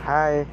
Hi.